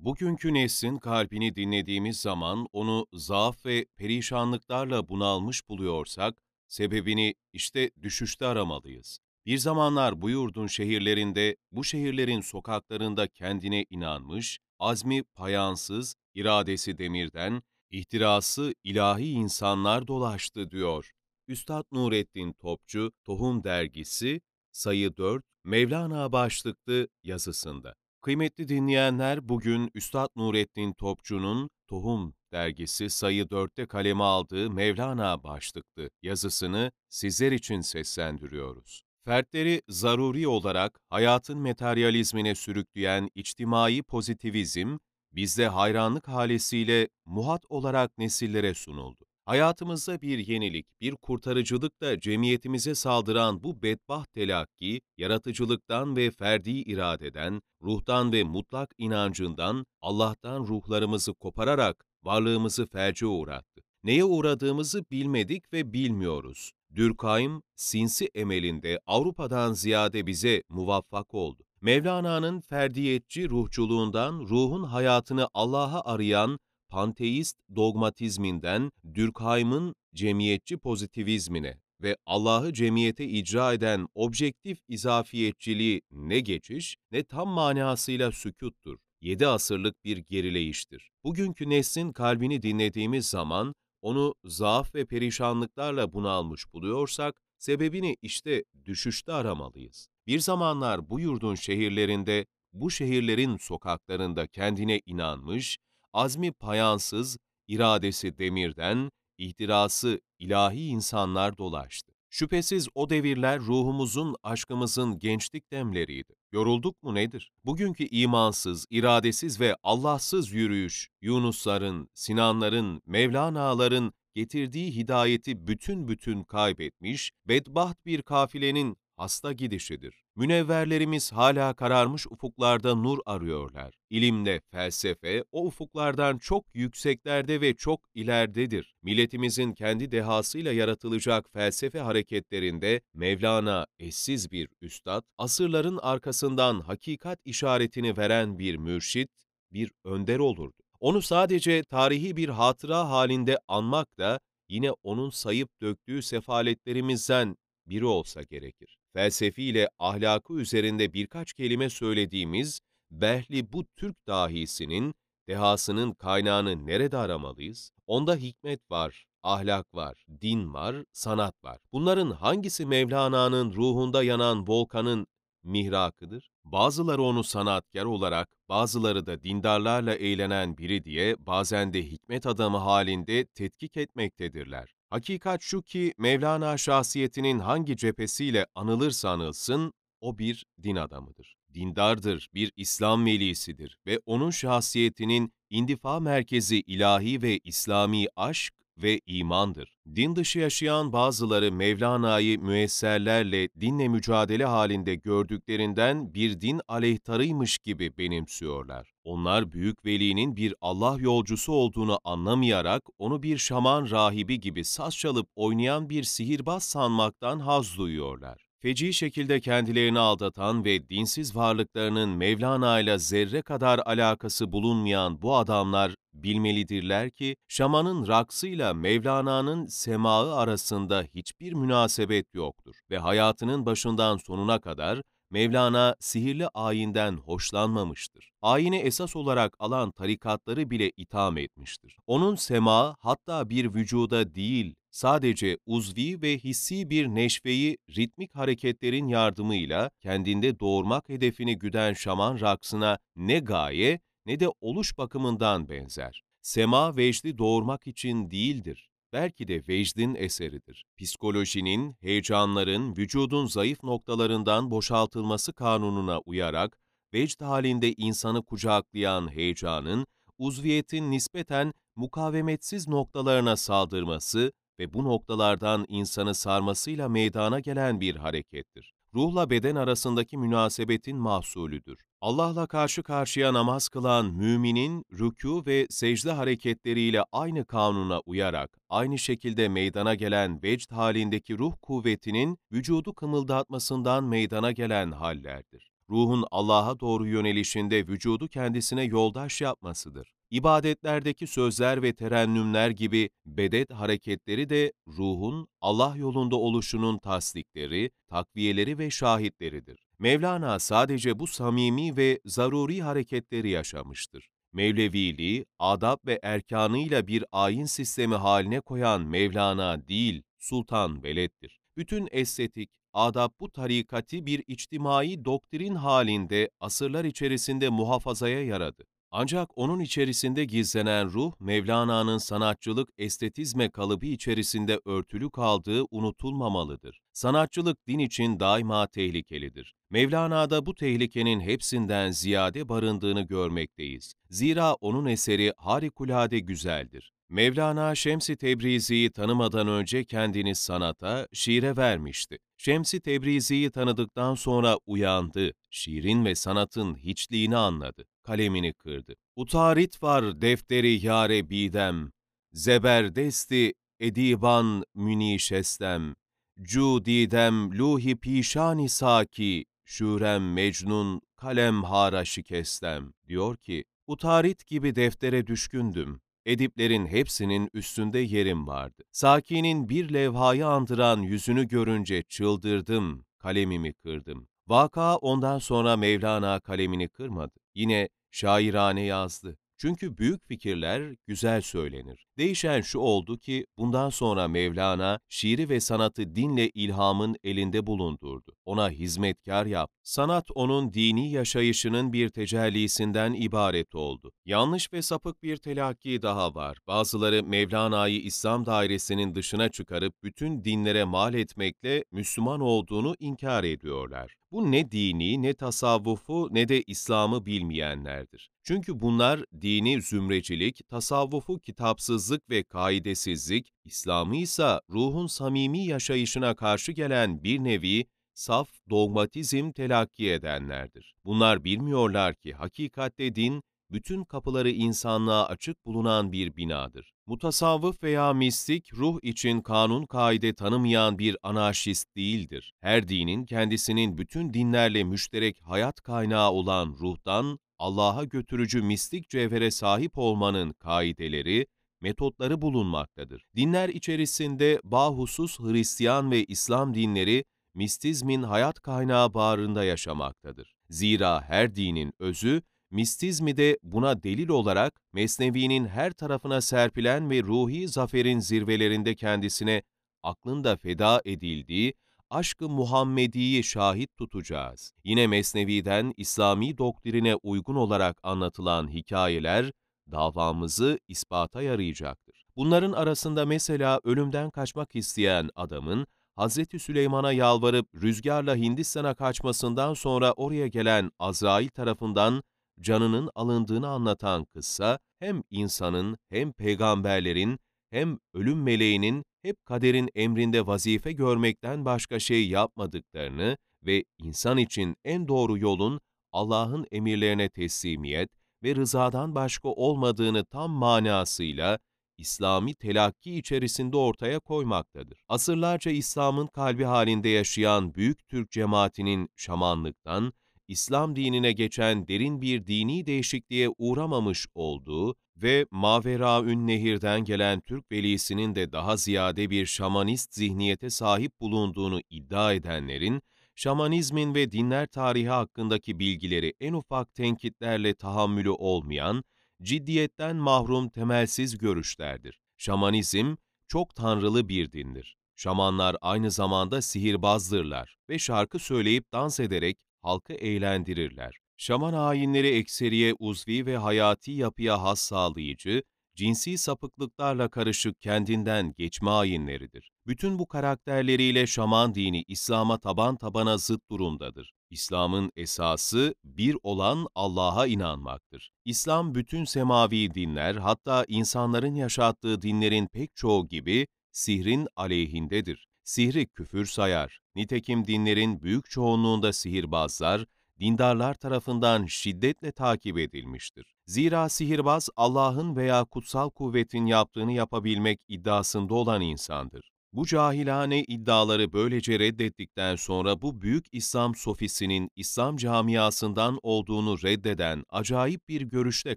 Bugünkü neslin kalbini dinlediğimiz zaman onu zaaf ve perişanlıklarla bunalmış buluyorsak, sebebini işte düşüşte aramalıyız. Bir zamanlar bu yurdun şehirlerinde, bu şehirlerin sokaklarında kendine inanmış, azmi payansız, iradesi demirden, ihtirası ilahi insanlar dolaştı diyor. Üstad Nurettin Topçu, Tohum Dergisi, sayı 4, Mevlana başlıklı yazısında. Kıymetli dinleyenler, bugün Üstad Nurettin Topçu'nun Tohum dergisi sayı 4'te kaleme aldığı Mevlana başlıklı yazısını sizler için seslendiriyoruz. Fertleri zaruri olarak hayatın materyalizmine sürükleyen içtimai pozitivizm, bizde hayranlık halesiyle muhat olarak nesillere sunuldu. Hayatımızda bir yenilik, bir kurtarıcılıkla cemiyetimize saldıran bu bedbaht telakki, yaratıcılıktan ve ferdi iradeden, ruhtan ve mutlak inancından, Allah'tan ruhlarımızı kopararak varlığımızı felce uğrattı. Neye uğradığımızı bilmedik ve bilmiyoruz. Dürkheim, sinsi emelinde Avrupa'dan ziyade bize muvaffak oldu. Mevlana'nın ferdiyetçi ruhçuluğundan ruhun hayatını Allah'a arayan panteist dogmatizminden Durkheim'ın cemiyetçi pozitivizmine ve Allah'ı cemiyete icra eden objektif izafiyetçiliği ne geçiş ne tam manasıyla sükuttur. Yedi asırlık bir gerileyiştir. Bugünkü neslin kalbini dinlediğimiz zaman onu zaaf ve perişanlıklarla bunalmış buluyorsak, sebebini işte düşüşte aramalıyız. Bir zamanlar bu yurdun şehirlerinde, bu şehirlerin sokaklarında kendine inanmış, azmi payansız, iradesi demirden, ihtirası ilahi insanlar dolaştı. Şüphesiz o devirler ruhumuzun, aşkımızın gençlik demleriydi. Yorulduk mu nedir? Bugünkü imansız, iradesiz ve Allahsız yürüyüş, Yunusların, Sinanların, Mevlana'ların getirdiği hidayeti bütün bütün kaybetmiş, bedbaht bir kafilenin hasta gidişidir. Münevverlerimiz hala kararmış ufuklarda nur arıyorlar. İlimde, felsefe o ufuklardan çok yükseklerde ve çok ileridedir. Milletimizin kendi dehasıyla yaratılacak felsefe hareketlerinde Mevlana eşsiz bir üstad, asırların arkasından hakikat işaretini veren bir mürşit, bir önder olurdu. Onu sadece tarihi bir hatıra halinde anmak da yine onun sayıp döktüğü sefaletlerimizden biri olsa gerekir. Felsefi ile ahlakı üzerinde birkaç kelime söylediğimiz Behli bu Türk dahisinin, dehasının kaynağını nerede aramalıyız? Onda hikmet var, ahlak var, din var, sanat var. Bunların hangisi Mevlana'nın ruhunda yanan volkanın mihrakıdır? Bazıları onu sanatkar olarak, bazıları da dindarlarla eğlenen biri diye bazen de hikmet adamı halinde tetkik etmektedirler. Hakikat şu ki Mevlana şahsiyetinin hangi cephesiyle anılırsa anılsın, o bir din adamıdır. Dindardır, bir İslam velisidir ve onun şahsiyetinin indifa merkezi ilahi ve İslami aşk ve imandır. Din dışı yaşayan bazıları Mevlana'yı müesserlerle dinle mücadele halinde gördüklerinden bir din aleyhtarıymış gibi benimsiyorlar. Onlar büyük velinin bir Allah yolcusu olduğunu anlamayarak onu bir şaman rahibi gibi saz çalıp oynayan bir sihirbaz sanmaktan haz duyuyorlar. Feci şekilde kendilerini aldatan ve dinsiz varlıklarının Mevlana ile zerre kadar alakası bulunmayan bu adamlar bilmelidirler ki şamanın raksıyla Mevlana'nın semağı arasında hiçbir münasebet yoktur ve hayatının başından sonuna kadar Mevlana sihirli ayinden hoşlanmamıştır. Ayini esas olarak alan tarikatları bile itham etmiştir. Onun sema hatta bir vücuda değil, sadece uzvi ve hissi bir neşveyi ritmik hareketlerin yardımıyla kendinde doğurmak hedefini güden şaman raksına ne gaye ne de oluş bakımından benzer. Sema vecdi doğurmak için değildir. Belki de vecdin eseridir. Psikolojinin, heyecanların, vücudun zayıf noktalarından boşaltılması kanununa uyarak, vecd halinde insanı kucaklayan heyecanın, uzviyetin nispeten mukavemetsiz noktalarına saldırması ve bu noktalardan insanı sarmasıyla meydana gelen bir harekettir. Ruhla beden arasındaki münasebetin mahsulüdür. Allah'la karşı karşıya namaz kılan müminin rükû ve secde hareketleriyle aynı kanuna uyarak aynı şekilde meydana gelen vecd halindeki ruh kuvvetinin vücudu kımıldatmasından meydana gelen hallerdir. ruhun Allah'a doğru yönelişinde vücudu kendisine yoldaş yapmasıdır. İbadetlerdeki sözler ve terennümler gibi bedet hareketleri de ruhun Allah yolunda oluşunun tasdikleri, takviyeleri ve şahitleridir. Mevlana sadece bu samimi ve zaruri hareketleri yaşamıştır. Mevleviliği, adab ve erkanıyla bir ayin sistemi haline koyan Mevlana değil, Sultan Veled'dir. Bütün estetik, adab bu tarikati bir içtimai doktrin halinde asırlar içerisinde muhafazaya yaradı. Ancak onun içerisinde gizlenen ruh, Mevlana'nın sanatçılık estetizme kalıbı içerisinde örtülü kaldığı unutulmamalıdır. Sanatçılık din için daima tehlikelidir. Mevlana'da bu tehlikenin hepsinden ziyade barındığını görmekteyiz. Zira onun eseri harikulade güzeldir. Mevlana Şems-i Tebrizi'yi tanımadan önce kendini sanata, şiire vermişti. Şems-i Tebrizi'yi tanıdıktan sonra uyandı, şiirin ve sanatın hiçliğini anladı, kalemini kırdı. Utarit var defteri yare bidem, zeberdesti ediban münişestem, cu didem luhi pişani saki, şürem mecnun kalem hara şikestem, diyor ki, Utarit gibi deftere düşkündüm, Ediplerin hepsinin üstünde yerim vardı. Saki'nin bir levhayı andıran yüzünü görünce çıldırdım, kalemimi kırdım. Vaka ondan sonra Mevlana kalemini kırmadı. Yine şairane yazdı. Çünkü büyük fikirler güzel söylenir. Değişen şu oldu ki bundan sonra Mevlana şiiri ve sanatı dinle ilhamın elinde bulundurdu. Ona hizmetkar yap. Sanat onun dini yaşayışının bir tecellisinden ibaret oldu. Yanlış ve sapık bir telakki daha var. Bazıları Mevlana'yı İslam dairesinin dışına çıkarıp bütün dinlere mal etmekle Müslüman olduğunu inkar ediyorlar. Bu ne dini, ne tasavvufu, ne de İslam'ı bilmeyenlerdir. Çünkü bunlar dini zümrecilik, tasavvufu kitapsızlık ve kaidesizlik, İslam'ı ise ruhun samimi yaşayışına karşı gelen bir nevi saf dogmatizm telakki edenlerdir. Bunlar bilmiyorlar ki hakikatte din, bütün kapıları insanlığa açık bulunan bir binadır. Mutasavvıf veya mistik, ruh için kanun kaide tanımayan bir anarşist değildir. Her dinin kendisinin bütün dinlerle müşterek hayat kaynağı olan ruhtan, Allah'a götürücü mistik cevhere sahip olmanın kaideleri, metotları bulunmaktadır. Dinler içerisinde bahusus Hristiyan ve İslam dinleri, mistizmin hayat kaynağı bağrında yaşamaktadır. Zira her dinin özü, mistizmi de buna delil olarak Mesnevi'nin her tarafına serpilen ve ruhi zaferin zirvelerinde kendisine aklında feda edildiği aşkı Muhammedi'yi şahit tutacağız. Yine Mesnevi'den İslami doktrine uygun olarak anlatılan hikayeler davamızı ispata yarayacaktır. Bunların arasında mesela ölümden kaçmak isteyen adamın Hazreti Süleyman'a yalvarıp rüzgarla Hindistan'a kaçmasından sonra oraya gelen Azrail tarafından canının alındığını anlatan kıssa, hem insanın hem peygamberlerin hem ölüm meleğinin hep kaderin emrinde vazife görmekten başka şey yapmadıklarını ve insan için en doğru yolun Allah'ın emirlerine teslimiyet ve rızadan başka olmadığını tam manasıyla İslami telakki içerisinde ortaya koymaktadır. Asırlarca İslam'ın kalbi halinde yaşayan büyük Türk cemaatinin şamanlıktan, İslam dinine geçen derin bir dini değişikliğe uğramamış olduğu ve Maveraün Nehir'den gelen Türk velisinin de daha ziyade bir şamanist zihniyete sahip bulunduğunu iddia edenlerin, şamanizmin ve dinler tarihi hakkındaki bilgileri en ufak tenkitlerle tahammülü olmayan, ciddiyetten mahrum temelsiz görüşlerdir. Şamanizm, çok tanrılı bir dindir. Şamanlar aynı zamanda sihirbazdırlar ve şarkı söyleyip dans ederek halkı eğlendirirler. Şaman hainleri ekseriye uzvi ve hayati yapıya has sağlayıcı, cinsi sapıklıklarla karışık kendinden geçme hainleridir. Bütün bu karakterleriyle şaman dini İslam'a taban tabana zıt durumdadır. İslam'ın esası bir olan Allah'a inanmaktır. İslam bütün semavi dinler hatta insanların yaşattığı dinlerin pek çoğu gibi sihrin aleyhindedir. Sihri küfür sayar. Nitekim dinlerin büyük çoğunluğunda sihirbazlar, dindarlar tarafından şiddetle takip edilmiştir. Zira sihirbaz Allah'ın veya kutsal kuvvetin yaptığını yapabilmek iddiasında olan insandır. Bu cahilane iddiaları böylece reddettikten sonra bu büyük İslam sofisinin İslam camiasından olduğunu reddeden acayip bir görüşle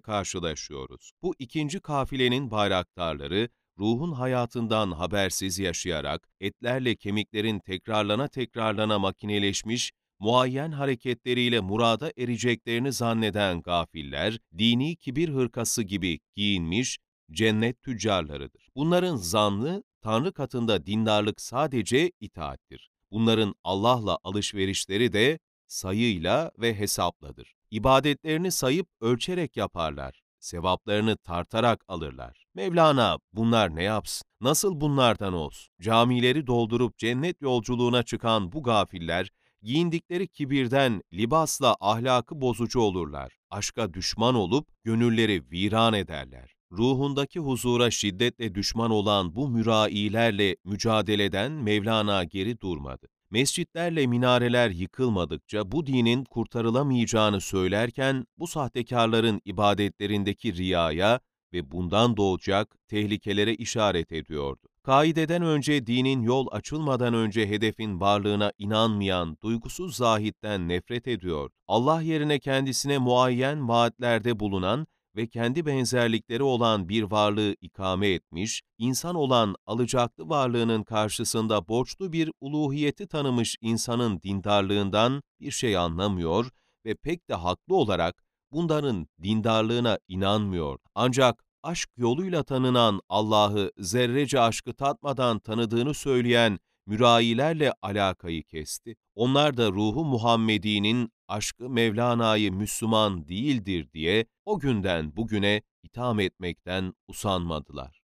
karşılaşıyoruz. Bu ikinci kafilenin bayraktarları, ruhun hayatından habersiz yaşayarak, etlerle kemiklerin tekrarlana tekrarlana makineleşmiş, muayyen hareketleriyle murada ereceklerini zanneden gafiller, dini kibir hırkası gibi giyinmiş, cennet tüccarlarıdır. Bunların zanlı, Tanrı katında dindarlık sadece itaattir. Bunların Allah'la alışverişleri de sayıyla ve hesapladır. İbadetlerini sayıp ölçerek yaparlar. Sevaplarını tartarak alırlar. Mevlana bunlar ne yapsın? Nasıl bunlardan olsun? Camileri doldurup cennet yolculuğuna çıkan bu gafiller, giyindikleri kibirden libasla ahlakı bozucu olurlar. Aşka düşman olup gönülleri viran ederler. Ruhundaki huzura şiddetle düşman olan bu mürailerle mücadeleden Mevlana geri durmadı. Mescitlerle minareler yıkılmadıkça bu dinin kurtarılamayacağını söylerken bu sahtekarların ibadetlerindeki riyaya ve bundan doğacak tehlikelere işaret ediyordu. Kaideden önce dinin yol açılmadan önce hedefin varlığına inanmayan duygusuz zahitten nefret ediyor. Allah yerine kendisine muayyen vaatlerde bulunan ve kendi benzerlikleri olan bir varlığı ikame etmiş, insan olan alacaklı varlığının karşısında borçlu bir uluhiyeti tanımış insanın dindarlığından bir şey anlamıyor ve pek de haklı olarak bunların dindarlığına inanmıyor. Ancak aşk yoluyla tanınan Allah'ı zerrece aşkı tatmadan tanıdığını söyleyen mürayilerle alakayı kesti. Onlar da ruhu Muhammedi'nin aşkı Mevlana'yı Müslüman değildir diye o günden bugüne itham etmekten usanmadılar.